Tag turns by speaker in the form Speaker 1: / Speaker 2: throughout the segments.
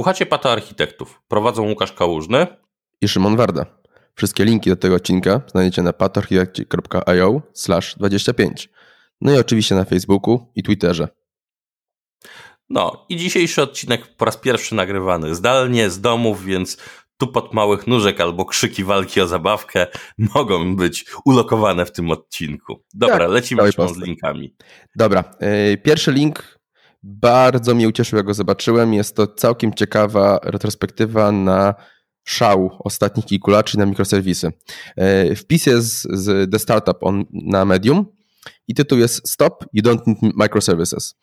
Speaker 1: Słuchacie Pato Architektów. Prowadzą Łukasz Kałużny
Speaker 2: i Szymon Warda. Wszystkie linki do tego odcinka znajdziecie na patoarchitekci.io 25. No i oczywiście na Facebooku i Twitterze.
Speaker 1: No i dzisiejszy odcinek po raz pierwszy nagrywany zdalnie, z domów, więc tu pod małych nóżek albo krzyki walki o zabawkę mogą być ulokowane w tym odcinku. Dobra, tak, lecimy z linkami.
Speaker 2: Dobra, yy, pierwszy link bardzo mnie ucieszył, jak go zobaczyłem. Jest to całkiem ciekawa retrospektywa na szał ostatnich kilku lat, czyli na mikroserwisy. Yy, wpis jest z The Startup on, na Medium i tytuł jest Stop, You Don't Need Microservices.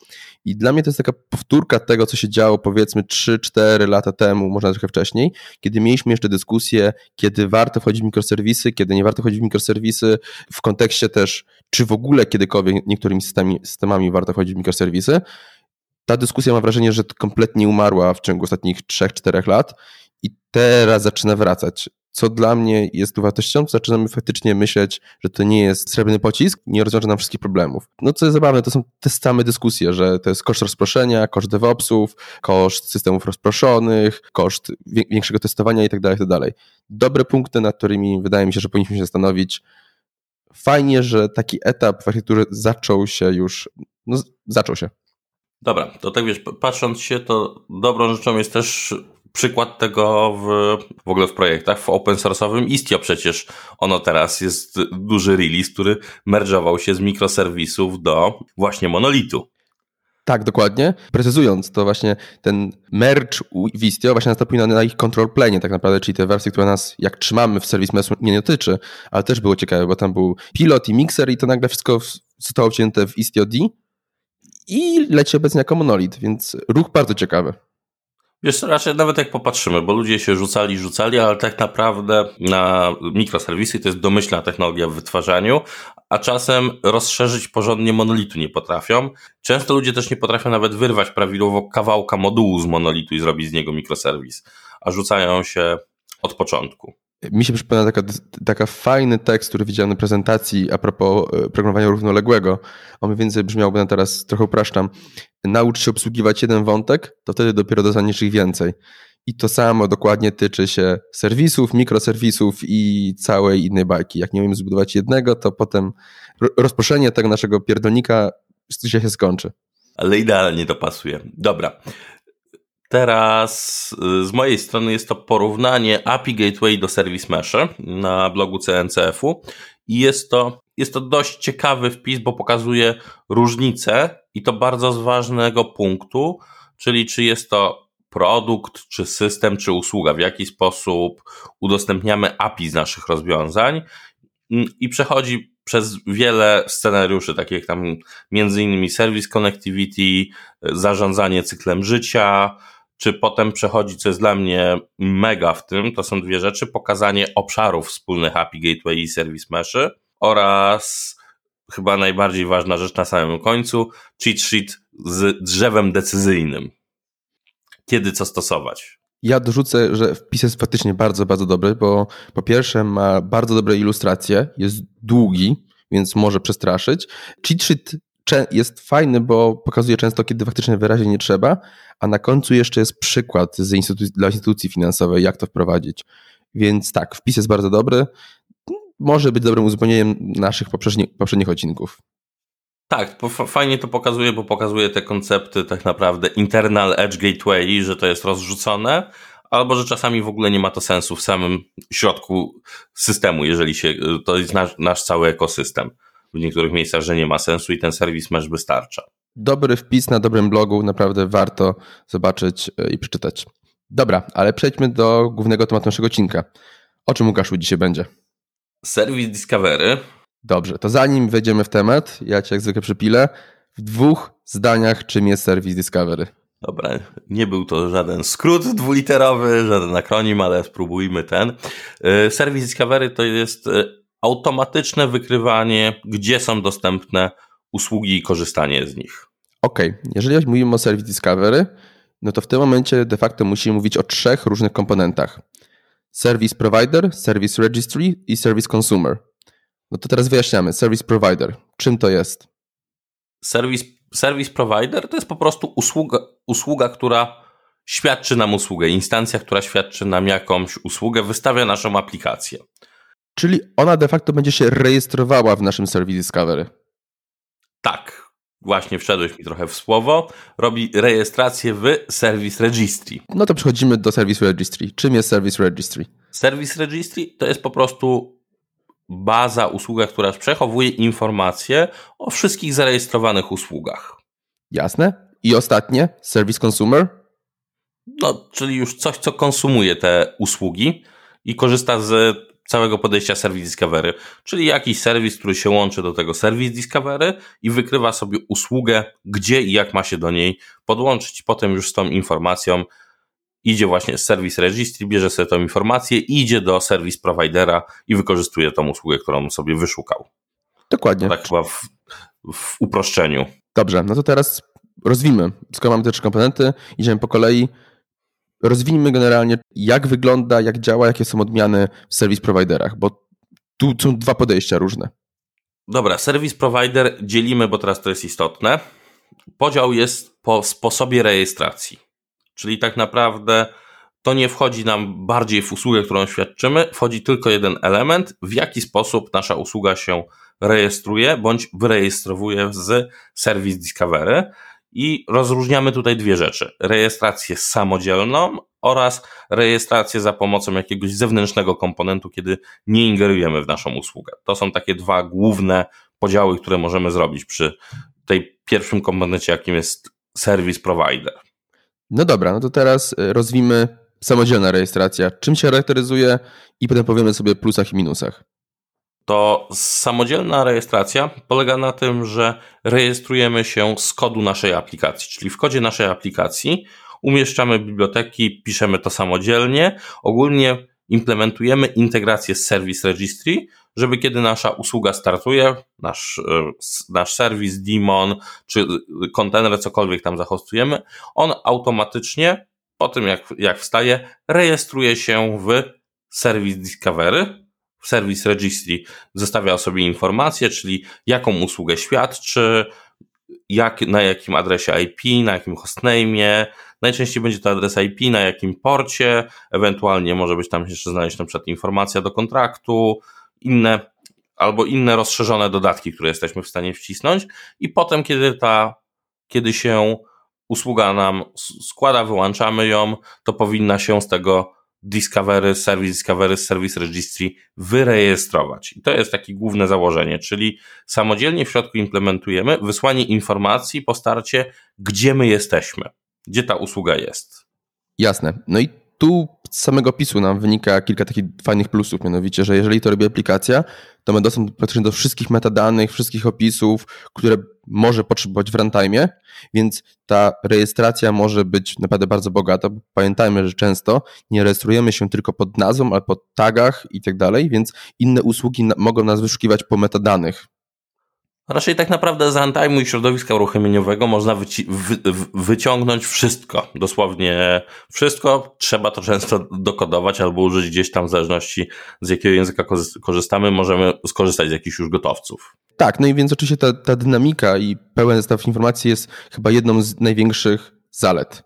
Speaker 2: I dla mnie to jest taka powtórka tego, co się działo powiedzmy 3-4 lata temu, może trochę wcześniej, kiedy mieliśmy jeszcze dyskusję, kiedy warto wchodzić w mikroserwisy, kiedy nie warto wchodzić w mikroserwisy, w kontekście też, czy w ogóle kiedykolwiek niektórymi systemami, systemami warto wchodzić w mikroserwisy. Ta dyskusja mam wrażenie, że kompletnie umarła w ciągu ostatnich 3-4 lat i teraz zaczyna wracać co dla mnie jest uwartością, zaczynamy faktycznie myśleć, że to nie jest srebrny pocisk, nie rozwiąże nam wszystkich problemów. No co jest zabawne, to są te same dyskusje, że to jest koszt rozproszenia, koszt DevOpsów, koszt systemów rozproszonych, koszt większego testowania itd., tak itd. Tak Dobre punkty, nad którymi wydaje mi się, że powinniśmy się zastanowić. Fajnie, że taki etap w architekturze zaczął się już, no zaczął się.
Speaker 1: Dobra, to tak wiesz, patrząc się, to dobrą rzeczą jest też przykład tego w, w ogóle w projektach, w open source'owym Istio przecież ono teraz jest duży release, który merge'ował się z mikroserwisów do właśnie monolitu.
Speaker 2: Tak, dokładnie. Precyzując, to właśnie ten merge w Istio właśnie nastąpił na, ich control plane tak naprawdę, czyli te wersje, które nas jak trzymamy w serwis mesh nie dotyczy, ale też było ciekawe, bo tam był pilot i mixer i to nagle wszystko zostało wcięte w Istio D i leci obecnie jako monolit, więc ruch bardzo ciekawy.
Speaker 1: Wiesz, raczej nawet jak popatrzymy, bo ludzie się rzucali, rzucali, ale tak naprawdę na mikroserwisy to jest domyślna technologia w wytwarzaniu, a czasem rozszerzyć porządnie monolitu nie potrafią. Często ludzie też nie potrafią nawet wyrwać prawidłowo kawałka modułu z monolitu i zrobić z niego mikroserwis, a rzucają się od początku.
Speaker 2: Mi się przypomina taka, taka fajny tekst, który widziałem na prezentacji a propos e, programowania równoległego. On mniej więcej brzmiałby, na teraz trochę upraszczam. Naucz się obsługiwać jeden wątek, to wtedy dopiero dostaniesz ich więcej. I to samo dokładnie tyczy się serwisów, mikroserwisów i całej innej bajki. Jak nie umiemy zbudować jednego, to potem rozproszenie tego naszego pierdolnika się skończy.
Speaker 1: Ale idealnie to pasuje. Dobra. Teraz y, z mojej strony jest to porównanie API Gateway do Service Mesh na blogu CNCF-u i jest to, jest to dość ciekawy wpis, bo pokazuje różnice i to bardzo z ważnego punktu, czyli czy jest to produkt, czy system, czy usługa, w jaki sposób udostępniamy API z naszych rozwiązań. Mm, i przechodzi przez wiele scenariuszy, takich tam między innymi service connectivity, zarządzanie cyklem życia, czy potem przechodzi, co jest dla mnie mega w tym, to są dwie rzeczy, pokazanie obszarów wspólnych API Gateway i Service Mesh oraz chyba najbardziej ważna rzecz na samym końcu, cheat sheet z drzewem decyzyjnym. Kiedy co stosować?
Speaker 2: Ja dorzucę, że wpis jest faktycznie bardzo, bardzo dobry, bo po pierwsze ma bardzo dobre ilustracje, jest długi, więc może przestraszyć. Cheat sheet jest fajny, bo pokazuje często, kiedy faktycznie wyraźnie nie trzeba, a na końcu jeszcze jest przykład z dla instytucji finansowej, jak to wprowadzić. Więc tak, wpis jest bardzo dobry. Może być dobrym uzupełnieniem naszych poprzednich, poprzednich odcinków.
Speaker 1: Tak, fajnie to pokazuje, bo pokazuje te koncepty tak naprawdę internal edge gateway, że to jest rozrzucone, albo że czasami w ogóle nie ma to sensu w samym środku systemu, jeżeli się, to jest nasz, nasz cały ekosystem w niektórych miejscach, że nie ma sensu i ten serwis mesh wystarcza.
Speaker 2: Dobry wpis na dobrym blogu, naprawdę warto zobaczyć e, i przeczytać. Dobra, ale przejdźmy do głównego tematu naszego odcinka. O czym Łukaszu dzisiaj będzie?
Speaker 1: Serwis Discovery.
Speaker 2: Dobrze, to zanim wejdziemy w temat, ja cię jak zwykle przypilę, w dwóch zdaniach czym jest serwis Discovery.
Speaker 1: Dobra, nie był to żaden skrót dwuliterowy, żaden akronim, ale spróbujmy ten. E, serwis Discovery to jest e, automatyczne wykrywanie, gdzie są dostępne usługi i korzystanie z nich.
Speaker 2: OK, jeżeli mówimy o Service Discovery, no to w tym momencie de facto musimy mówić o trzech różnych komponentach. Service Provider, Service Registry i Service Consumer. No to teraz wyjaśniamy. Service Provider. Czym to jest?
Speaker 1: Service, service Provider to jest po prostu usługa, usługa która świadczy nam usługę. Instancja, która świadczy nam jakąś usługę, wystawia naszą aplikację.
Speaker 2: Czyli ona de facto będzie się rejestrowała w naszym Service Discovery.
Speaker 1: Tak, właśnie wszedłeś mi trochę w słowo. Robi rejestrację w Service Registry.
Speaker 2: No to przechodzimy do Service Registry. Czym jest Service Registry?
Speaker 1: Service Registry to jest po prostu baza, usługa, która przechowuje informacje o wszystkich zarejestrowanych usługach.
Speaker 2: Jasne. I ostatnie, Service Consumer?
Speaker 1: No, czyli już coś, co konsumuje te usługi i korzysta z całego podejścia Service Discovery, czyli jakiś serwis, który się łączy do tego Service Discovery i wykrywa sobie usługę, gdzie i jak ma się do niej podłączyć. Potem już z tą informacją idzie właśnie z Service Registry, bierze sobie tą informację, idzie do Service Providera i wykorzystuje tą usługę, którą sobie wyszukał.
Speaker 2: Dokładnie.
Speaker 1: tak chyba w, w uproszczeniu.
Speaker 2: Dobrze, no to teraz rozwijmy. Skoro mamy te trzy komponenty, idziemy po kolei. Rozwijmy generalnie, jak wygląda, jak działa, jakie są odmiany w service providerach, bo tu są dwa podejścia różne.
Speaker 1: Dobra, service provider dzielimy, bo teraz to jest istotne. Podział jest po sposobie rejestracji. Czyli tak naprawdę to nie wchodzi nam bardziej w usługę, którą świadczymy, wchodzi tylko jeden element, w jaki sposób nasza usługa się rejestruje bądź wyrejestrowuje z Service Discovery. I rozróżniamy tutaj dwie rzeczy: rejestrację samodzielną oraz rejestrację za pomocą jakiegoś zewnętrznego komponentu, kiedy nie ingerujemy w naszą usługę. To są takie dwa główne podziały, które możemy zrobić przy tej pierwszym komponencie, jakim jest service provider.
Speaker 2: No dobra, no to teraz y, rozwijmy samodzielna rejestracja. Czym się charakteryzuje i potem powiemy sobie plusach i minusach
Speaker 1: to samodzielna rejestracja polega na tym, że rejestrujemy się z kodu naszej aplikacji, czyli w kodzie naszej aplikacji umieszczamy biblioteki, piszemy to samodzielnie. Ogólnie implementujemy integrację z Service Registry, żeby kiedy nasza usługa startuje, nasz, e, nasz serwis, daemon, czy kontener, cokolwiek tam zahostujemy, on automatycznie po tym jak, jak wstaje, rejestruje się w Service Discovery, Service Registry zostawia sobie informacje, czyli jaką usługę świadczy, jak, na jakim adresie IP, na jakim hostname'ie. Najczęściej będzie to adres IP, na jakim porcie, ewentualnie może być tam jeszcze znaleźć na przykład informacja do kontraktu, inne albo inne rozszerzone dodatki, które jesteśmy w stanie wcisnąć i potem, kiedy ta, kiedy się usługa nam składa, wyłączamy ją, to powinna się z tego Discovery, Service Discovery, Service Registry wyrejestrować. I to jest takie główne założenie, czyli samodzielnie w środku implementujemy wysłanie informacji po starcie, gdzie my jesteśmy, gdzie ta usługa jest.
Speaker 2: Jasne. No i tu z samego opisu nam wynika kilka takich fajnych plusów, mianowicie, że jeżeli to robi aplikacja, to ma dostęp praktycznie do wszystkich metadanych, wszystkich opisów, które może potrzebować w runtime, więc ta rejestracja może być naprawdę bardzo bogata. Pamiętajmy, że często nie rejestrujemy się tylko pod nazwą, ale pod tagach i tak dalej, więc inne usługi mogą nas wyszukiwać po metadanych.
Speaker 1: Raczej tak naprawdę z runtime i środowiska uruchomieniowego można wyci- wy- wyciągnąć wszystko, dosłownie wszystko. Trzeba to często dokodować albo użyć gdzieś tam w zależności z jakiego języka korzystamy, możemy skorzystać z jakichś już gotowców.
Speaker 2: Tak, no i więc oczywiście ta, ta dynamika i pełen zestaw informacji jest chyba jedną z największych zalet.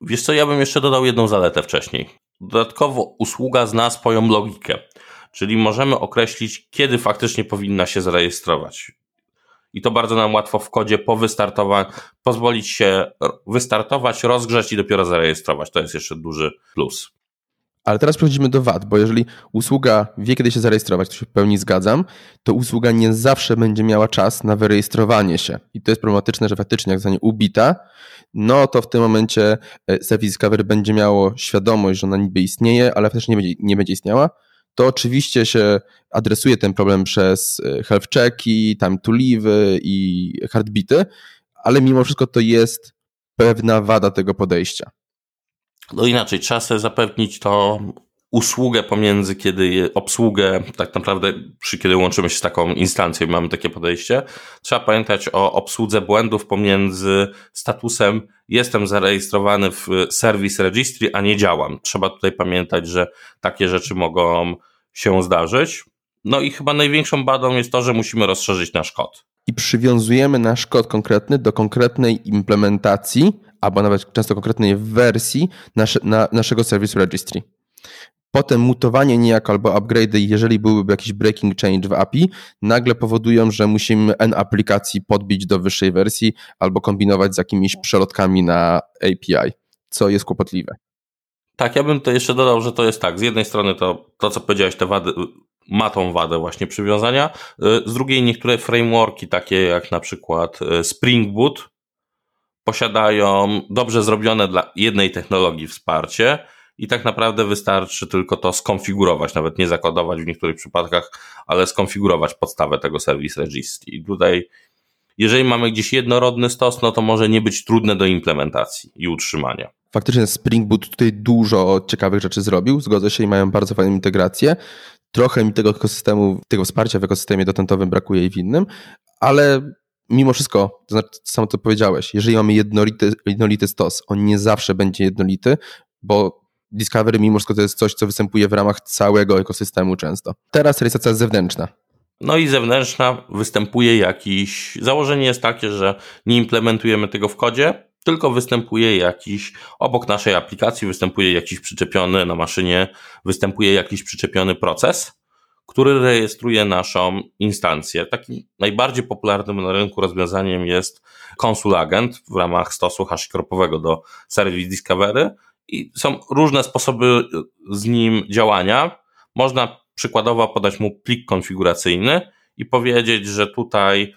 Speaker 1: Wiesz co, ja bym jeszcze dodał jedną zaletę wcześniej. Dodatkowo usługa zna swoją logikę, czyli możemy określić, kiedy faktycznie powinna się zarejestrować i to bardzo nam łatwo w kodzie po wystartowaniu pozwolić się wystartować, rozgrzeć i dopiero zarejestrować. To jest jeszcze duży plus.
Speaker 2: Ale teraz przechodzimy do wad, bo jeżeli usługa wie, kiedy się zarejestrować, to się w pełni zgadzam, to usługa nie zawsze będzie miała czas na wyrejestrowanie się. I to jest problematyczne, że faktycznie jak zostanie ubita, no to w tym momencie e, Service Discovery będzie miało świadomość, że ona niby istnieje, ale faktycznie nie będzie, nie będzie istniała, to oczywiście się adresuje ten problem przez e, health checki, time to i heartbeaty, ale mimo wszystko to jest pewna wada tego podejścia.
Speaker 1: No inaczej, trzeba sobie zapewnić to usługę pomiędzy, kiedy obsługę, tak naprawdę przy kiedy łączymy się z taką instancją i mamy takie podejście, trzeba pamiętać o obsłudze błędów pomiędzy statusem jestem zarejestrowany w Service Registry, a nie działam. Trzeba tutaj pamiętać, że takie rzeczy mogą się zdarzyć. No i chyba największą badą jest to, że musimy rozszerzyć nasz kod.
Speaker 2: I przywiązujemy nasz kod konkretny do konkretnej implementacji, albo nawet często konkretnej wersji nasze, na, naszego Service Registry. Potem mutowanie niejako albo upgrade'y, jeżeli byłyby jakiś breaking change w API, nagle powodują, że musimy N aplikacji podbić do wyższej wersji albo kombinować z jakimiś przelotkami na API, co jest kłopotliwe.
Speaker 1: Tak, ja bym to jeszcze dodał, że to jest tak. Z jednej strony to, to co powiedziałeś, te wady, ma tą wadę właśnie przywiązania. Z drugiej niektóre frameworki, takie jak na przykład e, Spring Boot, posiadają dobrze zrobione dla jednej technologii wsparcie i tak naprawdę wystarczy tylko to skonfigurować, nawet nie zakodować w niektórych przypadkach, ale skonfigurować podstawę tego Service Registry. I tutaj, jeżeli mamy gdzieś jednorodny stos, no to może nie być trudne do implementacji i utrzymania.
Speaker 2: Faktycznie Spring Boot tutaj dużo ciekawych rzeczy zrobił, zgodzę się i mają bardzo fajną integrację. Trochę mi tego ekosystemu, tego wsparcia w ekosystemie dotentowym brakuje i w innym, ale mimo wszystko, to znaczy samo to powiedziałeś, jeżeli mamy jednolity, jednolity stos, on nie zawsze będzie jednolity, bo Discovery mimo wszystko to jest coś, co występuje w ramach całego ekosystemu często. Teraz rejestracja zewnętrzna.
Speaker 1: No i zewnętrzna występuje jakiś. Założenie jest takie, że nie implementujemy tego w kodzie, tylko występuje jakiś, obok naszej aplikacji występuje jakiś przyczepiony na maszynie, występuje jakiś przyczepiony proces, który rejestruje naszą instancję. Takim najbardziej popularnym na rynku rozwiązaniem jest Consul Agent w ramach stosu hashkropowego do Service Discovery i są różne sposoby z nim działania. Można przykładowo podać mu plik konfiguracyjny i powiedzieć, że tutaj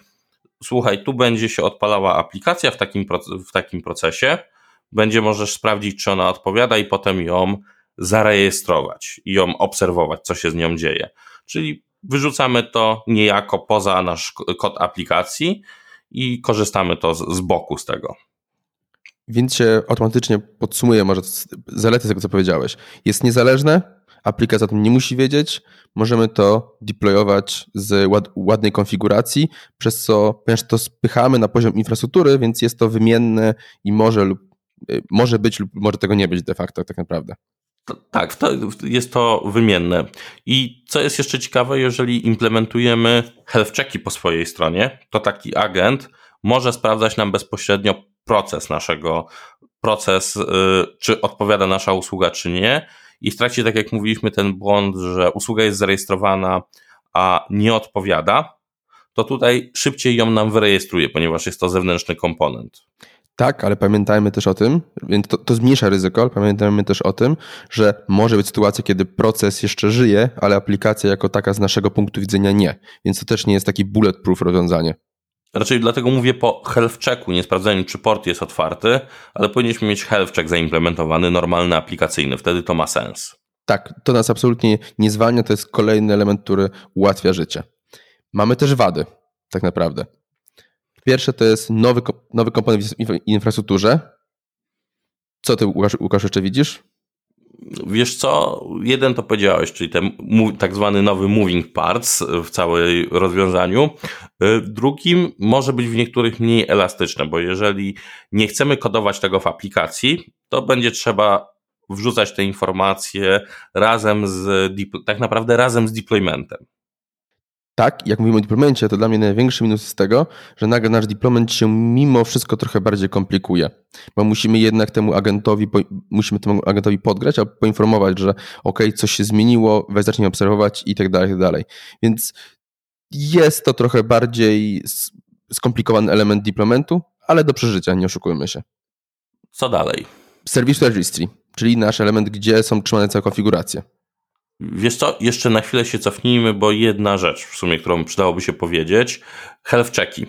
Speaker 1: słuchaj, tu będzie się odpalała aplikacja w takim, w takim procesie, będzie możesz sprawdzić, czy ona odpowiada i potem ją zarejestrować i ją obserwować, co się z nią dzieje. Czyli wyrzucamy to niejako poza nasz kod aplikacji i korzystamy to z, z boku z tego.
Speaker 2: Więc się automatycznie podsumuję może zalety tego, co powiedziałeś. Jest niezależne, aplikacja o tym nie musi wiedzieć, możemy to deployować z ład, ładnej konfiguracji, przez co, ponieważ to spychamy na poziom infrastruktury, więc jest to wymienne i może lub y, może być lub może tego nie być de facto tak naprawdę.
Speaker 1: Tak, to jest to wymienne. I co jest jeszcze ciekawe, jeżeli implementujemy health checki po swojej stronie, to taki agent może sprawdzać nam bezpośrednio proces naszego, proces, y, czy odpowiada nasza usługa, czy nie. I w trakcie, tak jak mówiliśmy, ten błąd, że usługa jest zarejestrowana, a nie odpowiada, to tutaj szybciej ją nam wyrejestruje, ponieważ jest to zewnętrzny komponent.
Speaker 2: Tak, ale pamiętajmy też o tym, więc to, to, zmniejsza ryzyko, ale pamiętajmy też o tym, że może być sytuacja, kiedy proces jeszcze żyje, ale aplikacja jako taka z naszego punktu widzenia nie. Więc to też nie jest taki bulletproof rozwiązanie.
Speaker 1: Raczej dlatego mówię po health checku, nie sprawdzaniu, czy port jest otwarty, ale powinniśmy mieć health check zaimplementowany, normalny, aplikacyjny. Wtedy to ma sens.
Speaker 2: Tak, to nas absolutnie nie zwalnia, to jest kolejny element, który ułatwia życie. Mamy też wady, tak naprawdę. Pierwsze to jest nowy, nowy komponent w infrastrukturze. Co ty, Łukasz, Łukasz jeszcze widzisz?
Speaker 1: Wiesz co, jeden to powiedziałeś, czyli ten tak zwany nowy moving parts w całej rozwiązaniu. Y, drugim może być w niektórych mniej elastyczne, bo jeżeli nie chcemy kodować tego w aplikacji, to będzie trzeba wrzucać te informacje razem z, tak naprawdę razem z deploymentem
Speaker 2: tak, jak mówimy o deploymencie, to dla mnie największy minus jest tego, że nagle nasz deployment się mimo wszystko trochę bardziej komplikuje, bo musimy jednak temu agentowi, musimy temu agentowi podgrać, albo poinformować, że ok, coś się zmieniło, weź zacznij obserwować i tak dalej, i tak dalej. Więc jest to trochę bardziej skomplikowany element deploymentu, ale do przeżycia, nie oszukujmy się.
Speaker 1: Co dalej?
Speaker 2: Service Registry, czyli nasz element, gdzie są trzymane całe konfiguracje.
Speaker 1: Wiesz co, jeszcze na chwilę się cofnijmy, bo jedna rzecz w sumie, którą przydałoby się powiedzieć, health checki.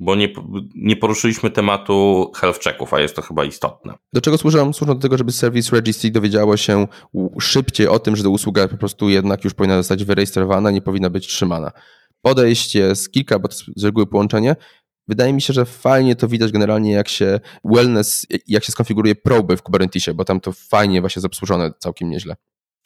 Speaker 1: Bo nie, nie poruszyliśmy tematu health checków, a jest to chyba istotne.
Speaker 2: Do czego służą? Służą do tego, żeby Service Registry dowiedziało się szybciej o tym, że ta usługa po prostu jednak już powinna zostać wyrejestrowana, nie powinna być trzymana. Podejście jest kilka, bo to z reguły połączenie. Wydaje mi się, że fajnie to widać generalnie, jak się wellness, jak się skonfiguruje proby w Kubernetesie, bo tam to fajnie właśnie jest obsłużone całkiem nieźle.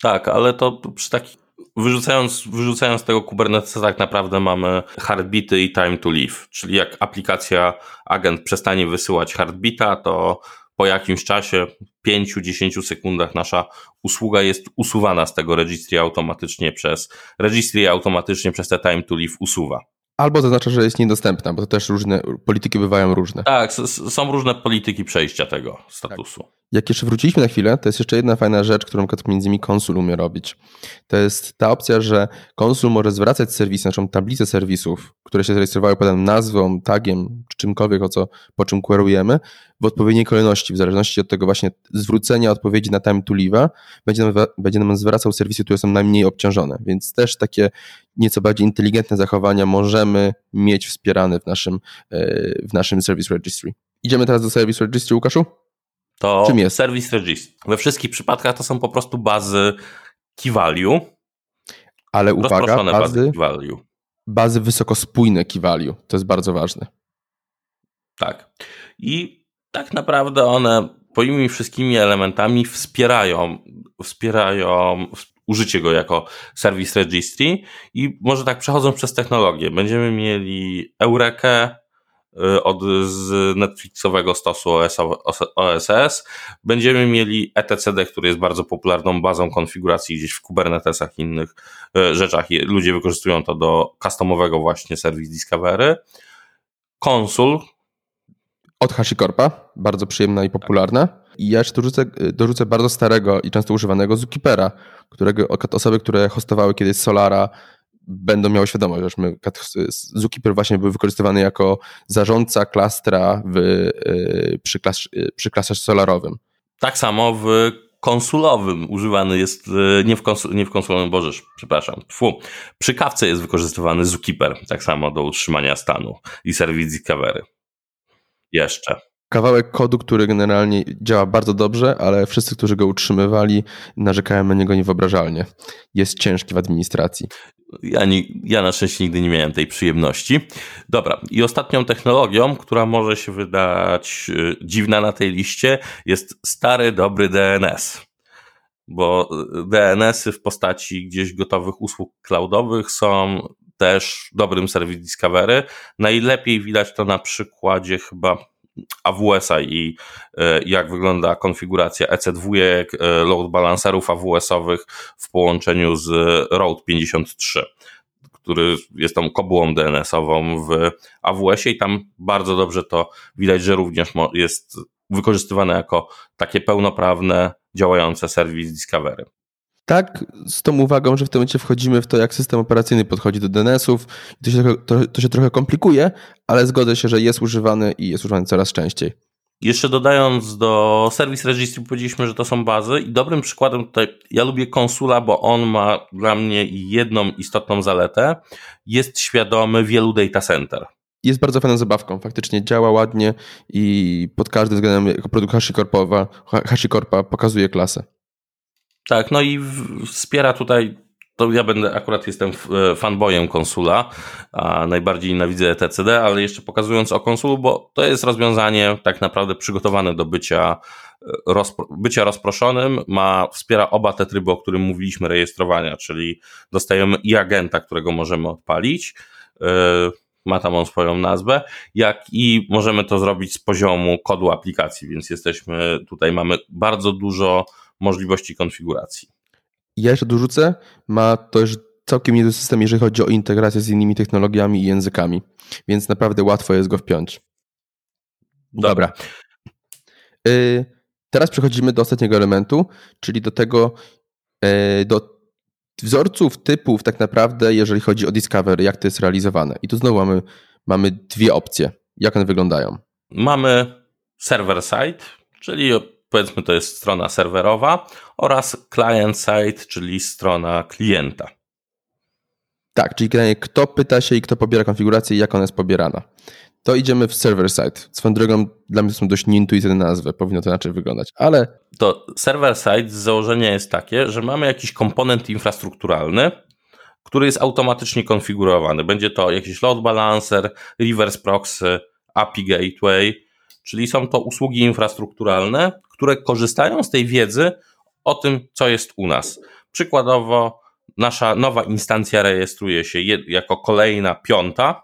Speaker 1: Tak, ale to przy takich Wyrzucając, wyrzucając tego Kubernetesa, tak naprawdę mamy heartbeaty i time to live. Czyli jak aplikacja agent przestanie wysyłać heartbeata, to po jakimś czasie, 5-10 sekundach, nasza usługa jest usuwana z tego registry automatycznie przez registry automatycznie przez te time to live usuwa.
Speaker 2: Albo zaznacza, że jest niedostępna, bo to też różne polityki bywają różne.
Speaker 1: Tak, są różne polityki przejścia tego statusu. Tak.
Speaker 2: Jak jeszcze wróciliśmy na chwilę, to jest jeszcze jedna fajna rzecz, którą między innymi konsul umie robić. To jest ta opcja, że konsul może zwracać serwisy, naszą tablicę serwisów, które się zarejestrowały potem nazwą, tagiem, czy czymkolwiek, o co, po czym querujemy, w odpowiedniej kolejności, w zależności od tego właśnie zwrócenia odpowiedzi na time to leave, będzie nam, będzie nam zwracał serwisy, które są najmniej obciążone. Więc też takie nieco bardziej inteligentne zachowania możemy mieć wspierane w naszym, e, w naszym Service Registry. Idziemy teraz do Service Registry, Łukaszu?
Speaker 1: To Czym jest? Service Registry. We wszystkich przypadkach to są po prostu bazy key value.
Speaker 2: Ale uwaga, bazy, bazy key value. Bazy wysokospójne key value. To jest bardzo ważne.
Speaker 1: Tak. I tak naprawdę one moimi wszystkimi elementami wspierają, wspierają użycie go jako Service Registry i może tak przechodząc przez technologię. Będziemy mieli Eurekę, od z Netflixowego stosu OS, OSS. Będziemy mieli etcd, który jest bardzo popularną bazą konfiguracji gdzieś w Kubernetesach i innych y, rzeczach. Ludzie wykorzystują to do customowego właśnie serwis Discovery. Konsul.
Speaker 2: Od HashiCorpa, bardzo przyjemna i popularna. I ja jeszcze dorzucę, dorzucę bardzo starego i często używanego Zookeepera, którego osoby, które hostowały kiedyś Solara, będą miały świadomość, my, Zookeeper właśnie był wykorzystywany jako zarządca klastra w, y, przy, klas, y, przy klastrze solarowym.
Speaker 1: Tak samo w konsulowym używany jest, y, nie w, konsul, nie w konsulowym, bożesz, przepraszam, Fu. przy kawce jest wykorzystywany Zookeeper, tak samo do utrzymania stanu i serwis Discovery. Jeszcze
Speaker 2: kawałek kodu, który generalnie działa bardzo dobrze, ale wszyscy, którzy go utrzymywali, narzekają na niego niewyobrażalnie. Jest ciężki w administracji.
Speaker 1: Ja, nie, ja na szczęście nigdy nie miałem tej przyjemności. Dobra, i ostatnią technologią, która może się wydać y, dziwna na tej liście, jest stary, dobry DNS. Bo y, DNS-y w postaci gdzieś gotowych usług cloudowych są też dobrym serwis Discovery. Najlepiej widać to na przykładzie chyba AWS-a i e, jak wygląda konfiguracja EC2, e, load balancerów AWS-owych w połączeniu z Route 53 który jest tą kobułą DNS-ową w AWS-ie i tam bardzo dobrze to widać, że również jest wykorzystywane jako takie pełnoprawne, działające serwis Discovery.
Speaker 2: Tak, z tą uwagą, że w tym momencie wchodzimy w to, jak system operacyjny podchodzi do DNS-ów. To się, to, to się trochę komplikuje, ale zgodzę się, że jest używany i jest używany coraz częściej.
Speaker 1: Jeszcze dodając do Service Registry, powiedzieliśmy, że to są bazy i dobrym przykładem tutaj, ja lubię konsula, bo on ma dla mnie jedną istotną zaletę, jest świadomy wielu data center.
Speaker 2: Jest bardzo fajną zabawką, faktycznie działa ładnie i pod każdym względem jako produkt HashiCorpa pokazuje klasę.
Speaker 1: Tak, no i wspiera tutaj to ja będę, akurat jestem e, fanboyem konsula, a najbardziej nienawidzę TCD, ale jeszcze pokazując o konsulu, bo to jest rozwiązanie tak naprawdę przygotowane do bycia, e, rozpro, bycia rozproszonym, ma, wspiera oba te tryby, o którym mówiliśmy, rejestrowania, czyli dostajemy i agenta, którego możemy odpalić, e, ma tam on swoją nazwę, jak i możemy to zrobić z poziomu kodu aplikacji, więc jesteśmy, tutaj mamy bardzo dużo możliwości konfiguracji.
Speaker 2: Ja jeszcze dorzucę, ma też całkiem niezły system, jeżeli chodzi o integrację z innymi technologiami i językami, więc naprawdę łatwo jest go wpiąć. Dobra. Y, teraz przechodzimy do ostatniego elementu, czyli do tego, y, do wzorców, typów tak naprawdę, jeżeli chodzi o Discovery, jak to jest realizowane. I tu znowu mamy, mamy dwie opcje. Jak one wyglądają?
Speaker 1: Mamy server side, czyli powiedzmy to jest strona serwerowa oraz client side, czyli strona klienta.
Speaker 2: Tak, czyli kto pyta się i kto pobiera konfigurację i jak ona jest pobierana. To idziemy w server side. Swoją drogą dla mnie to są dość nieintuicyjne nazwy, powinno to inaczej wyglądać, ale...
Speaker 1: To server side z założenia jest takie, że mamy jakiś komponent infrastrukturalny, który jest automatycznie konfigurowany. Będzie to jakiś load balancer, reverse proxy, API gateway, czyli są to usługi infrastrukturalne, które korzystają z tej wiedzy o tym, co jest u nas. Przykładowo, nasza nowa instancja rejestruje się jako kolejna piąta,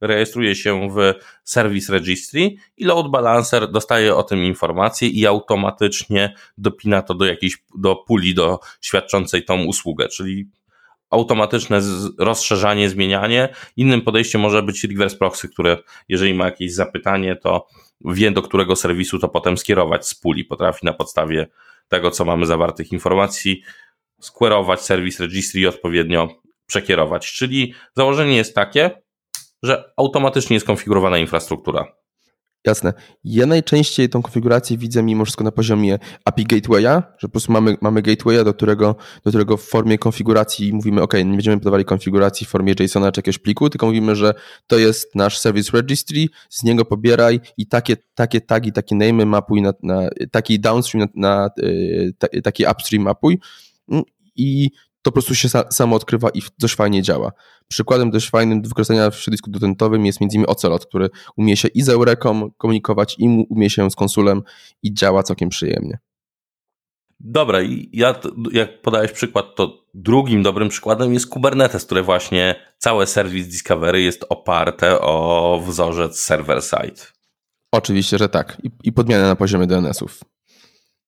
Speaker 1: rejestruje się w Service Registry i Load Balancer dostaje o tym informację i automatycznie dopina to do jakiejś, do puli, do świadczącej tą usługę, czyli automatyczne rozszerzanie, zmienianie. Innym podejściem może być reverse proxy, które jeżeli ma jakieś zapytanie, to wie do którego serwisu to potem skierować z puli. Potrafi na podstawie tego, co mamy zawartych informacji, skwerować serwis registry i odpowiednio przekierować. Czyli założenie jest takie, że automatycznie jest konfigurowana infrastruktura.
Speaker 2: Jasne. Ja najczęściej tą konfigurację widzę mimo wszystko na poziomie API Gatewaya, że po prostu mamy, mamy gatewaya, do którego, do którego w formie konfiguracji mówimy, OK, nie będziemy podawali konfiguracji w formie JSON-a czy jakiegoś pliku, tylko mówimy, że to jest nasz service registry, z niego pobieraj i takie, takie tagi, takie name mapuj na, na taki downstream, na, na y, taki upstream mapuj mm, i to po prostu się samo odkrywa i dość fajnie działa. Przykładem dość fajnym do wykorzystania w środowisku dotentowym jest między innymi Ocelot, który umie się i z Eureką komunikować, i umie się z konsulem i działa całkiem przyjemnie.
Speaker 1: Dobra, i ja, jak podałeś przykład, to drugim dobrym przykładem jest Kubernetes, które właśnie całe serwis Discovery jest oparte o wzorzec server-side.
Speaker 2: Oczywiście, że tak. I, i na poziomie DNS-ów.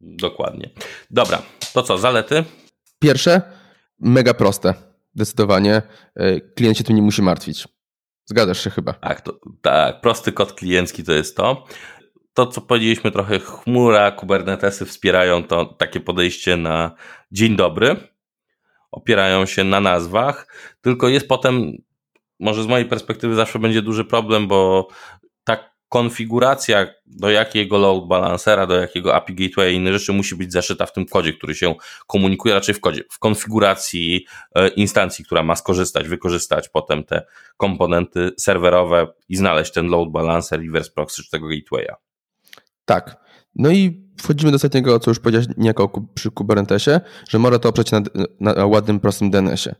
Speaker 1: Dokładnie. Dobra, to co, zalety?
Speaker 2: Pierwsze, mega proste. Zdecydowanie. E, klient się tym nie musi martwić. Zgadzasz się chyba.
Speaker 1: Tak, to, tak, prosty kod kliencki to jest to. To, co powiedzieliśmy, trochę chmura, Kubernetesy wspierają to takie podejście na dzień dobry. Opierają się na nazwach, tylko jest potem, może z mojej perspektywy zawsze będzie duży problem, bo konfiguracja do jakiego load balancera, do jakiego API gateway i inne rzeczy musi być zaszyta w tym kodzie, który się komunikuje raczej w kodzie, w konfiguracji e, instancji, która ma skorzystać, wykorzystać potem te komponenty serwerowe i znaleźć ten load balancer, reverse proxy czy tego gatewaya.
Speaker 2: Tak. No i wchodzimy do ostatniego, co już powiedziałeś niejako przy Kubernetesie, że może to oprzeć na, na ładnym, prostym DNS-ie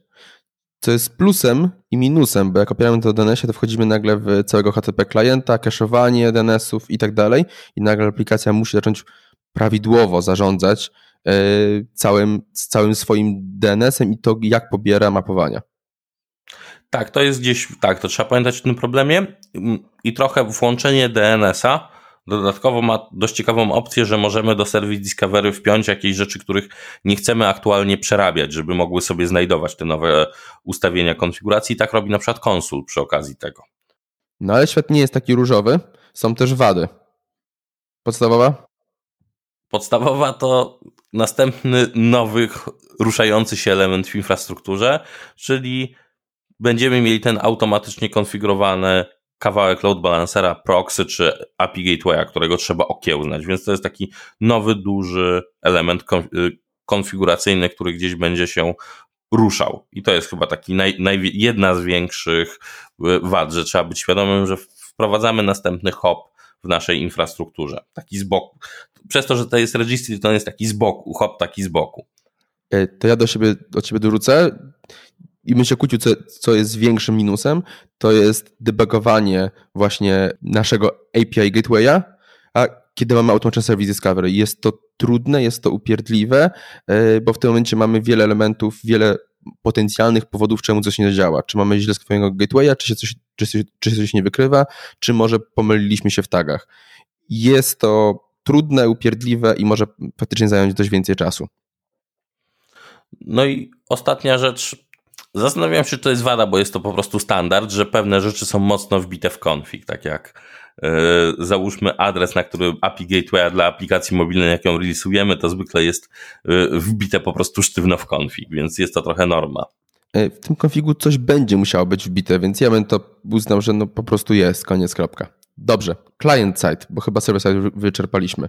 Speaker 2: co jest plusem i minusem, bo jak opieramy to o DNS-ie, to wchodzimy nagle w całego HTTP klienta, cache'owanie DNS-ów i tak dalej i nagle aplikacja musi zacząć prawidłowo zarządzać e, całym, całym swoim DNS-em i to, jak pobiera mapowania.
Speaker 1: Tak, to jest gdzieś, tak, to trzeba pamiętać o tym problemie i trochę włączenie DNS-a Dodatkowo ma dość ciekawą opcję, że możemy do Service Discovery wpiąć jakieś rzeczy, których nie chcemy aktualnie przerabiać, żeby mogły sobie znajdować te nowe ustawienia konfiguracji. I tak robi na przykład konsul przy okazji tego.
Speaker 2: No ale świat nie jest taki różowy. Są też wady. Podstawowa?
Speaker 1: Podstawowa to następny nowy, ruszający się element w infrastrukturze, czyli będziemy mieli ten automatycznie konfigurowany kawałek load balancera, proxy czy API gatewaya, którego trzeba okiełznać, więc to jest taki nowy, duży element y, konfiguracyjny, który gdzieś będzie się ruszał. I to jest chyba taki naj, naj, jedna z większych y, wad, że trzeba być świadomym, że wprowadzamy następny hop w naszej infrastrukturze. Taki z boku. Przez to, że to jest registry, to jest taki z boku, hop taki z boku.
Speaker 2: E, to ja do siebie, do ciebie dorzucę i się kłócił, co, co jest większym minusem, to jest debugowanie właśnie naszego API gatewaya, a kiedy mamy automatyczny service discovery. Jest to trudne, jest to upierdliwe, e, bo w tym momencie mamy wiele elementów, wiele potencjalnych powodów, czemu coś nie działa. Czy mamy źle skrytego gatewaya, czy się, coś, czy, się, czy się coś nie wykrywa, czy może pomyliliśmy się w tagach. Jest to trudne, upierdliwe i może faktycznie zająć dość więcej czasu.
Speaker 1: No i ostatnia rzecz, Zastanawiam się, czy to jest wada, bo jest to po prostu standard, że pewne rzeczy są mocno wbite w config, tak jak yy, załóżmy adres, na który API Gateway dla aplikacji mobilnej, jak ją release'ujemy, to zwykle jest yy, wbite po prostu sztywno w config, więc jest to trochę norma.
Speaker 2: E, w tym konfigu coś będzie musiało być wbite, więc ja bym to uznał, że no po prostu jest, koniec, kropka. Dobrze, client side, bo chyba server side wyczerpaliśmy.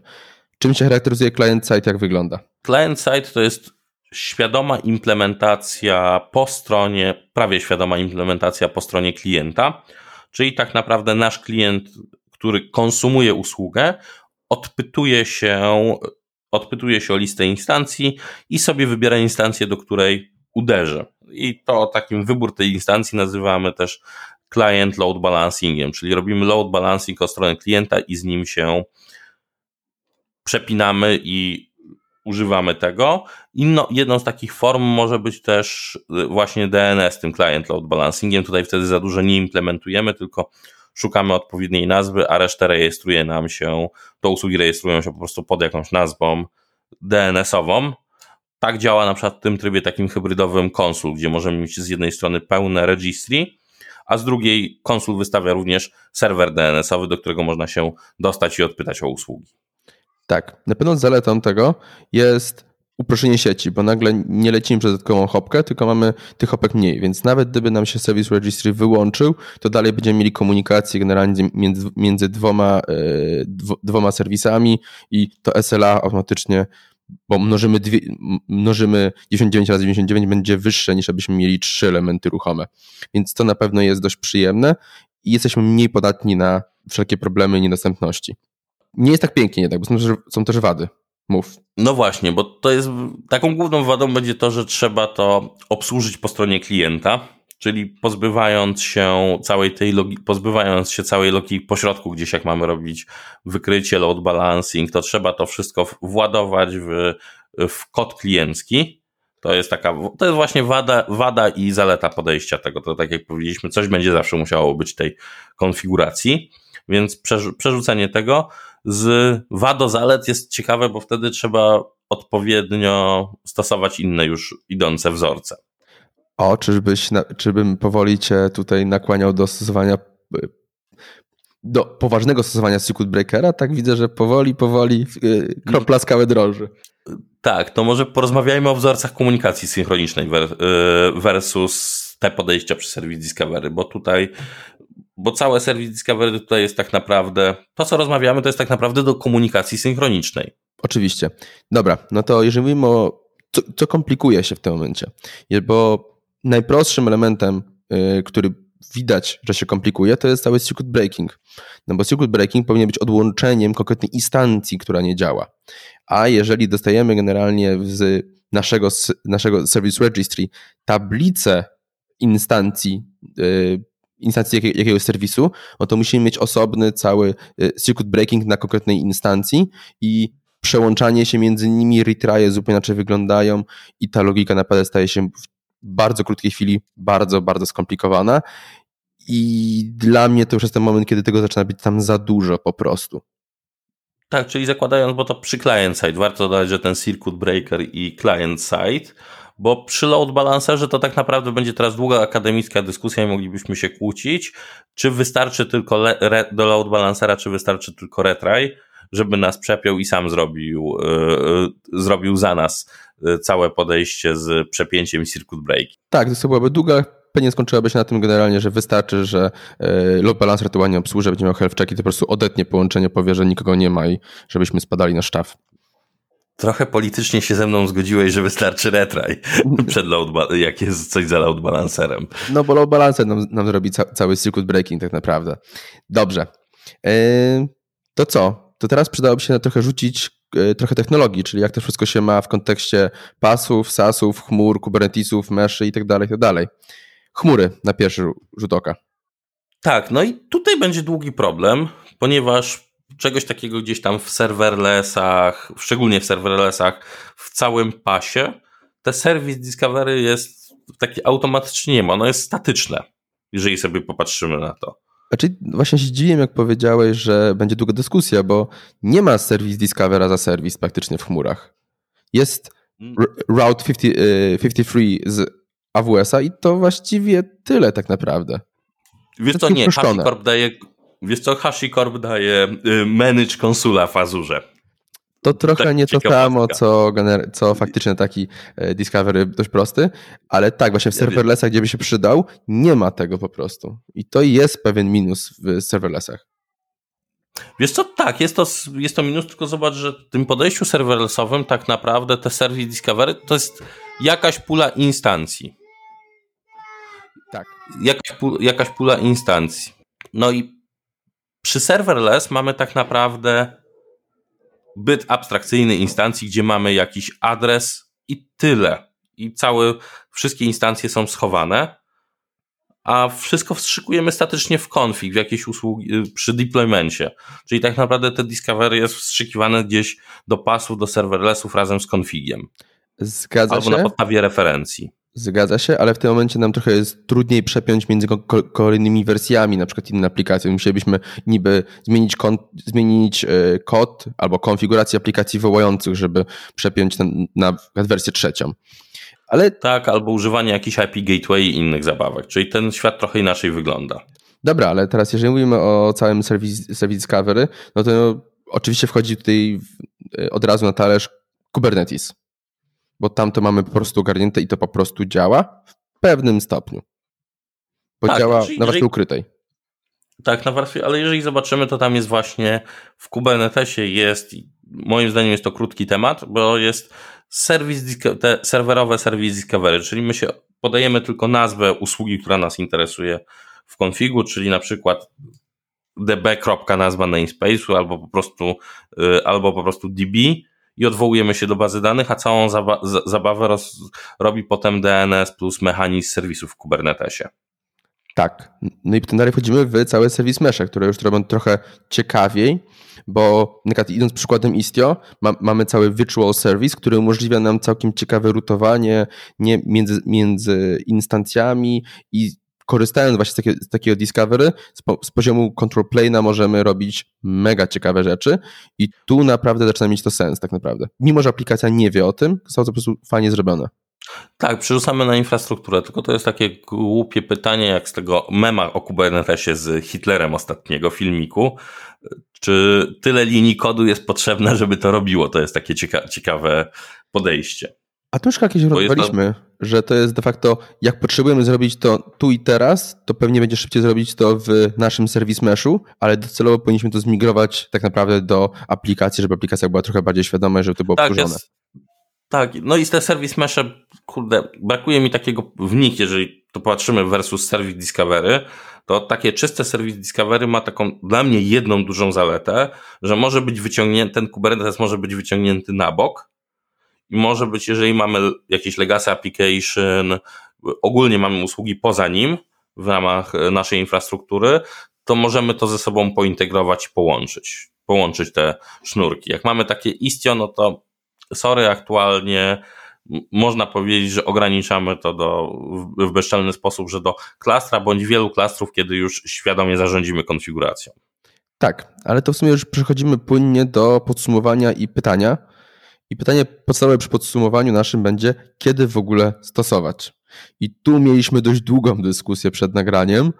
Speaker 2: Czym się charakteryzuje client side, jak wygląda?
Speaker 1: Client side to jest świadoma implementacja po stronie, prawie świadoma implementacja po stronie klienta, czyli tak naprawdę nasz klient, który konsumuje usługę, odpytuje się, odpytuje się o listę instancji i sobie wybiera instancję, do której uderzy. I to takim wybór tej instancji nazywamy też client load balancingiem, czyli robimy load balancing o stronę klienta i z nim się przepinamy i używamy tego. Inno, jedną z takich form może być też y, właśnie DNS, tym client load balancingiem. Tutaj wtedy za dużo nie implementujemy, tylko szukamy odpowiedniej nazwy, a resztę rejestruje nam się, to usługi rejestrują się po prostu pod jakąś nazwą DNS-ową. tak działa na przykład w tym trybie takim hybrydowym konsul, gdzie możemy mieć z jednej strony pełne registry, a z drugiej konsul wystawia również serwer DNS-owy, do którego można się dostać i odpytać o usługi.
Speaker 2: Tak, na pewno zaletą tego jest uproszczenie sieci, bo nagle nie lecimy przez dodatkową hopkę, tylko mamy tych hopek mniej, więc nawet gdyby nam się Service Registry wyłączył, to dalej będziemy mieli komunikację generalnie między, między dwoma, e, dwoma serwisami i to SLA automatycznie bo mnożymy, dwie, mnożymy 99 razy 99 będzie wyższe niż abyśmy mieli trzy elementy ruchome. Więc to na pewno jest dość przyjemne i jesteśmy mniej podatni na wszelkie problemy niedostępności. Nie jest tak pięknie jednak, bo są też, są też wady. Mów.
Speaker 1: No właśnie, bo to jest taką główną wadą będzie to, że trzeba to obsłużyć po stronie klienta, czyli pozbywając się całej tej logiki, pozbywając się całej logiki pośrodku, gdzieś jak mamy robić wykrycie, load balancing, to trzeba to wszystko władować w, w kod kliencki. To jest taka, to jest właśnie wada, wada i zaleta podejścia tego. To tak jak powiedzieliśmy, coś będzie zawsze musiało być tej konfiguracji, więc przerzucenie tego z wado zalet jest ciekawe, bo wtedy trzeba odpowiednio stosować inne już idące wzorce.
Speaker 2: O, czyżbyś, czyżbym powoli cię tutaj nakłaniał do stosowania do poważnego stosowania circuit breakera, tak widzę, że powoli, powoli y, kropla skały drąży.
Speaker 1: Tak, to może porozmawiajmy o wzorcach komunikacji synchronicznej y, versus te podejścia przy Service Discovery, bo tutaj, bo całe Service Discovery tutaj jest tak naprawdę, to co rozmawiamy, to jest tak naprawdę do komunikacji synchronicznej.
Speaker 2: Oczywiście. Dobra, no to jeżeli mówimy o, co, co komplikuje się w tym momencie, bo najprostszym elementem, y, który widać, że się komplikuje, to jest cały circuit breaking. No bo circuit breaking powinien być odłączeniem konkretnej instancji, która nie działa. A jeżeli dostajemy generalnie z naszego, naszego service registry tablicę instancji, y, instancji jakiegoś serwisu, no to musimy mieć osobny cały y, circuit breaking na konkretnej instancji i przełączanie się między nimi, retryje zupełnie inaczej wyglądają i ta logika naprawdę staje się bardzo krótkiej chwili bardzo, bardzo skomplikowana. I dla mnie to już jest ten moment, kiedy tego zaczyna być tam za dużo po prostu.
Speaker 1: Tak, czyli zakładając, bo to przy client side, warto dodać, że ten circuit breaker i client side, bo przy load balancerze to tak naprawdę będzie teraz długa akademicka dyskusja i moglibyśmy się kłócić, czy wystarczy tylko do load balancera, czy wystarczy tylko retry, żeby nas przepiął i sam zrobił, yy, zrobił za nas całe podejście z przepięciem circuit break.
Speaker 2: Tak, to byłaby długa, pewnie skończyłaby się na tym generalnie, że wystarczy, że e, load balancer to ładnie obsłuży, będzie miał health check i to po prostu odetnie połączenie, powie, że nikogo nie ma i żebyśmy spadali na sztaf.
Speaker 1: Trochę politycznie się ze mną zgodziłeś, że wystarczy retry przed load, jak jest coś za load balancerem.
Speaker 2: No bo load balancer nam, nam zrobi ca cały circuit breaking tak naprawdę. Dobrze. Yy, to co? To teraz przydałoby się trochę rzucić E, trochę technologii, czyli jak to wszystko się ma w kontekście pasów, sasów, chmur, kubernetesów, meszy i tak dalej, tak dalej. Chmury na pierwszy rzut oka.
Speaker 1: Tak, no i tutaj będzie długi problem, ponieważ czegoś takiego gdzieś tam w serverlessach, szczególnie w serverlessach, w całym pasie, te service discovery jest taki automatycznie nie ma, ono jest statyczne, jeżeli sobie popatrzymy na to.
Speaker 2: Znaczy, właśnie się dziwiłem, jak powiedziałeś, że będzie długa dyskusja, bo nie ma serwis Discovera za serwis praktycznie w chmurach. Jest mm. Route 50, 53 y, z AWS-a i to właściwie tyle tak naprawdę.
Speaker 1: Wiesz co, nie, HashiCorp daje, wiesz co, HashiCorp daje y, manage konsula w Azurze.
Speaker 2: To trochę tak, nie to samo, co, co faktycznie taki e, Discovery dość prosty, ale tak, właśnie w serverlessach, gdzie by się przydał, nie ma tego po prostu. I to jest pewien minus w serverlessach.
Speaker 1: Wiesz co, tak, jest to, jest to minus, tylko zobacz, że w tym podejściu serverlessowym tak naprawdę te serwis Discovery to jest jakaś pula instancji.
Speaker 2: Tak.
Speaker 1: Jakaś, jakaś pula instancji. No i przy serverless mamy tak naprawdę byt abstrakcyjny instancji, gdzie mamy jakiś adres i tyle. I całe, wszystkie instancje są schowane, a wszystko wstrzykujemy statycznie w config, w jakieś usługi y, przy deploymencie. Czyli tak naprawdę te discovery jest wstrzykiwane gdzieś do pasów, do serverlessów razem z configiem.
Speaker 2: Zgadza
Speaker 1: Albo
Speaker 2: się.
Speaker 1: na podstawie referencji.
Speaker 2: Zgadza się, ale w tym momencie nam trochę jest trudniej przepiąć między kolejnymi wersjami, na przykład inne aplikacje. Musielibyśmy niby zmienić, zmienić e, kod albo konfigurację aplikacji wołających, żeby przepiąć na, na wersję trzecią.
Speaker 1: Ale... Tak, albo używanie jakichś IP gateway i innych zabawek, czyli ten świat trochę inaczej wygląda.
Speaker 2: Dobra, ale teraz jeżeli mówimy o całym serwis, serwis Discovery, no to oczywiście wchodzi tutaj e, od razu na talerz Kubernetes bo tam to mamy po prostu ogarnięte i to po prostu działa w pewnym stopniu. Bo tak, działa jeżeli, na warstwie ukrytej.
Speaker 1: Tak, na warstwie, ale jeżeli zobaczymy, to tam jest właśnie w Kubernetesie jest, moim zdaniem jest to krótki temat, bo jest serwis, te serwerowe serwis Discovery, czyli my się podajemy tylko nazwę usługi, która nas interesuje w konfigu, czyli na przykład db. nazwa namespace'u albo po prostu, y, albo po prostu db i odwołujemy się do bazy danych, a całą zaba zabawę roz robi potem DNS plus mechanizm serwisów w Kubernetesie.
Speaker 2: Tak. No i dalej wchodzimy w całe serwis mesze, które już robią trochę ciekawiej, bo na idąc przykładem Istio, ma, mamy cały virtual service, który umożliwia nam całkiem ciekawe rutowanie nie, między, między instancjami i korzystając właśnie z, takie, z takiego Discovery, z, po, z poziomu control plane'a możemy robić mega ciekawe rzeczy i tu naprawdę zaczyna mieć to sens tak naprawdę. Mimo, że aplikacja nie wie o tym, są to po prostu fajnie zrobione.
Speaker 1: Tak, przerzucamy na infrastrukturę, tylko to jest takie głupie pytanie, jak z tego mema o Kubernetesie z Hitlerem ostatniego filmiku. Czy tyle linii kodu jest potrzebne, żeby to robiło? To jest takie cieka ciekawe podejście.
Speaker 2: A tu już jakieś rozmawialiśmy, to... że to jest de facto, jak potrzebujemy zrobić to tu i teraz, to pewnie będzie szybciej zrobić to w naszym serwis meshu, ale docelowo powinniśmy to zmigrować tak naprawdę do aplikacji, żeby aplikacja była trochę bardziej świadoma i żeby to było tak. Jest,
Speaker 1: tak, no i te serwis mesze, kurde, brakuje mi takiego w nich, jeżeli to patrzymy versus serwis Discovery, to takie czyste serwis Discovery ma taką dla mnie jedną dużą zaletę, że może być wyciągnięty, ten Kubernetes może być wyciągnięty na bok, i może być, jeżeli mamy jakiś legacy application, ogólnie mamy usługi poza nim w ramach naszej infrastruktury, to możemy to ze sobą pointegrować połączyć, połączyć te sznurki. Jak mamy takie Istio, no to sorry, aktualnie można powiedzieć, że ograniczamy to do, w bezczelny sposób, że do klastra bądź wielu klastrów, kiedy już świadomie zarządzimy konfiguracją.
Speaker 2: Tak, ale to w sumie już przechodzimy płynnie do podsumowania i pytania. I pytanie podstawowe przy podsumowaniu naszym będzie, kiedy w ogóle stosować. I tu mieliśmy dość długą dyskusję przed nagraniem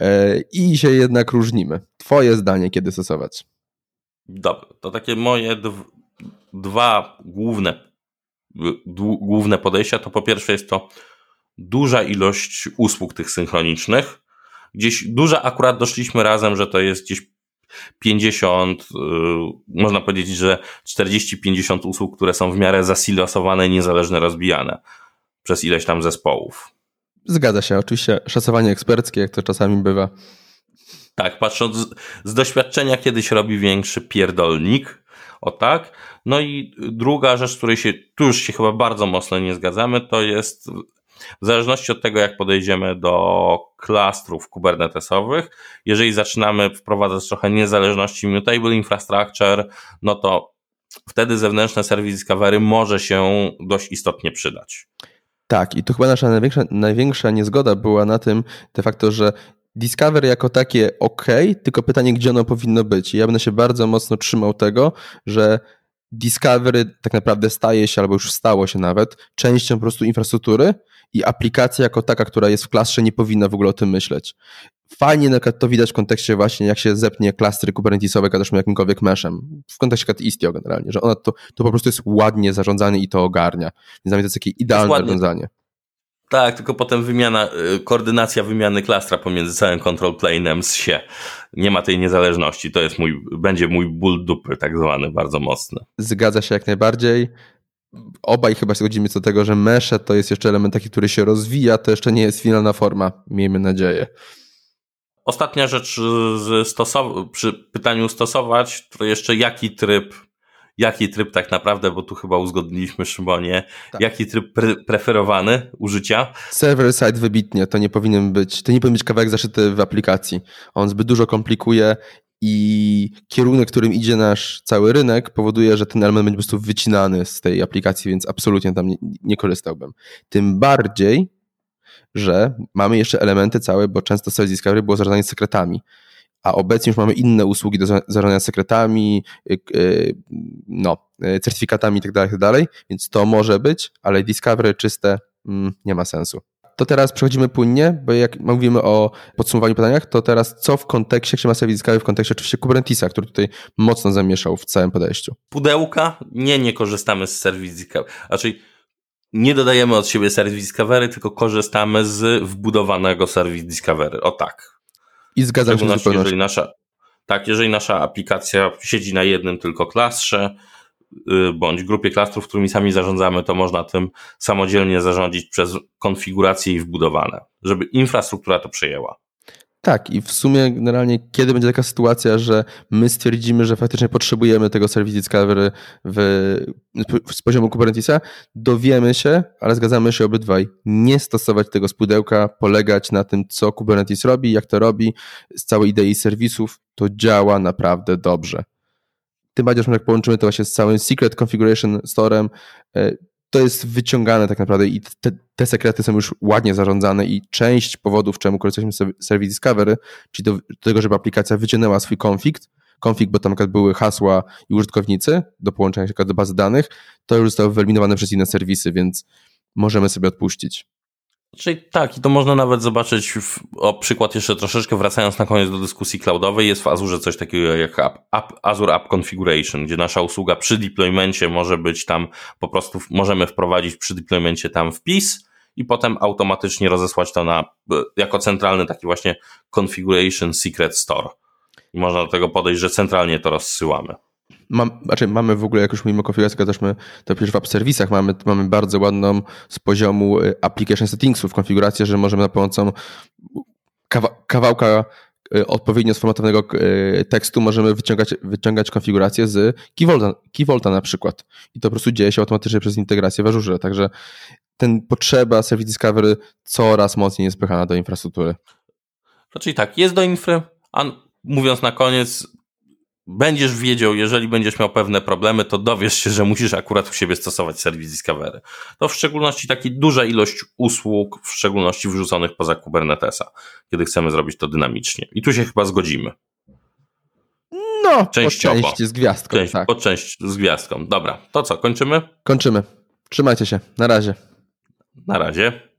Speaker 2: e, i się jednak różnimy. Twoje zdanie, kiedy stosować?
Speaker 1: Dobra, to takie moje dwa główne, główne podejścia. To po pierwsze jest to duża ilość usług tych synchronicznych. Gdzieś duża akurat doszliśmy razem, że to jest gdzieś 50, y, można powiedzieć, że 40-50 usług, które są w miarę zasilosowane, niezależnie rozbijane przez ileś tam zespołów.
Speaker 2: Zgadza się, oczywiście szacowanie eksperckie, jak to czasami bywa.
Speaker 1: Tak, patrząc z, z doświadczenia kiedyś robi większy pierdolnik, o tak. No i druga rzecz, której się, tu już się chyba bardzo mocno nie zgadzamy, to jest w zależności od tego, jak podejdziemy do klastrów kubernetesowych, jeżeli zaczynamy wprowadzać trochę niezależności Mutable Infrastructure, no to wtedy zewnętrzne serwis Discovery może się dość istotnie przydać.
Speaker 2: Tak, i tu chyba nasza największa, największa niezgoda była na tym de facto, że Discovery jako takie ok, tylko pytanie, gdzie ono powinno być. I ja będę się bardzo mocno trzymał tego, że Discovery tak naprawdę staje się, albo już stało się nawet, częścią po prostu infrastruktury i aplikacja jako taka, która jest w klastrze, nie powinna w ogóle o tym myśleć. Fajnie na przykład to widać w kontekście właśnie, jak się zepnie klastry kubernetesowe, gadasz jakimkolwiek meshem. W kontekście Istio generalnie, że ona to, to po prostu jest ładnie zarządzane i to ogarnia. Więc dla mnie to jest takie idealne rozwiązanie.
Speaker 1: Tak, tylko potem wymiana, y, koordynacja wymiany klastra pomiędzy całym control plane'em z się. Nie ma tej niezależności. To jest mój, będzie mój ból dupy tak zwany, bardzo mocny.
Speaker 2: Zgadza się jak najbardziej. Obaj chyba zgodzimy co do tego, że mesze to jest jeszcze element taki, który się rozwija, to jeszcze nie jest finalna forma, miejmy nadzieję.
Speaker 1: Ostatnia rzecz stosow- przy pytaniu stosować, to jeszcze jaki tryb jaki tryb tak naprawdę, bo tu chyba uzgodniliśmy Szymonie, tak. jaki tryb pre preferowany użycia.
Speaker 2: Server side wybitnie, to nie powinien być, to nie powinien być kawałek zaszyty w aplikacji. On zbyt dużo komplikuje i kierunek, którym idzie nasz cały rynek, powoduje, że ten element będzie po prostu wycinany z tej aplikacji, więc absolutnie tam nie, nie korzystałbym. Tym bardziej, że mamy jeszcze elementy całe, bo często Service Discovery było zarządzanie sekretami, a obecnie już mamy inne usługi do zarządzania sekretami, y, y, no, y, certyfikatami itd., tak itd., tak więc to może być, ale Discovery czyste mm, nie ma sensu. To teraz przechodzimy płynnie, bo jak mówimy o podsumowaniu pytaniach, to teraz co w kontekście, jak się ma Service Discovery w kontekście oczywiście Kubernetesa, który tutaj mocno zamieszał w całym podejściu.
Speaker 1: Pudełka? Nie, nie korzystamy z Service Discovery. Znaczy nie dodajemy od siebie Service Discovery, tylko korzystamy z wbudowanego Service Discovery. O tak.
Speaker 2: I zgadzam się z
Speaker 1: jeżeli nasza, Tak, jeżeli nasza aplikacja siedzi na jednym tylko klastrze, y, bądź grupie klastrów, którymi sami zarządzamy, to można tym samodzielnie zarządzić przez konfiguracje i wbudowane, żeby infrastruktura to przejęła.
Speaker 2: Tak, i w sumie generalnie, kiedy będzie taka sytuacja, że my stwierdzimy, że faktycznie potrzebujemy tego Service Discovery w, z poziomu Kubernetesa, dowiemy się, ale zgadzamy się obydwaj, nie stosować tego z pudełka, polegać na tym, co Kubernetes robi, jak to robi, z całej idei serwisów, to działa naprawdę dobrze. Tym bardziej, że jak połączymy to właśnie z całym Secret Configuration Storem, e, to jest wyciągane tak naprawdę i te, te, sekrety są już ładnie zarządzane i część powodów, czemu korzystaliśmy z Service Discovery, czyli do, do, tego, żeby aplikacja wyciągnęła swój konflikt, konfig, bo tam były hasła i użytkownicy do połączenia się do bazy danych, to już zostało wyeliminowane przez inne serwisy, więc możemy sobie odpuścić.
Speaker 1: Czyli tak, i to można nawet zobaczyć, w, o przykład jeszcze troszeczkę wracając na koniec do dyskusji cloudowej, jest w Azure coś takiego jak app, app, Azure App Configuration, gdzie nasza usługa przy deploymencie może być tam, po prostu możemy wprowadzić przy deploymencie tam wpis i potem automatycznie rozesłać to na, jako centralny taki właśnie Configuration Secret Store. I można do tego podejść, że centralnie to rozsyłamy.
Speaker 2: Mam, znaczy mamy w ogóle, jak już mówimy o też my, to przecież w app serwisach mamy, mamy bardzo ładną z poziomu y, application settingsów konfigurację, że możemy na pomocą kawa, kawałka y, odpowiednio sformatowanego y, tekstu możemy wyciągać, wyciągać konfigurację z Keyvolta, Keyvolta na przykład. I to po prostu dzieje się automatycznie przez integrację w Azure. Także ten potrzeba Service Discovery coraz mocniej jest pychana do infrastruktury.
Speaker 1: Czyli tak, jest do infry, a mówiąc na koniec, będziesz wiedział, jeżeli będziesz miał pewne problemy, to dowiesz się, że musisz akurat u siebie stosować serwis Discovery. To w szczególności taki duża ilość usług, w szczególności wrzuconych poza Kubernetesa, kiedy chcemy zrobić to dynamicznie. I tu się chyba zgodzimy.
Speaker 2: No, Częściowo. po części z gwiazdką. Część, tak.
Speaker 1: Po część z gwiazdką. Dobra, to co, kończymy?
Speaker 2: Kończymy. Trzymajcie się. Na razie.
Speaker 1: Na razie.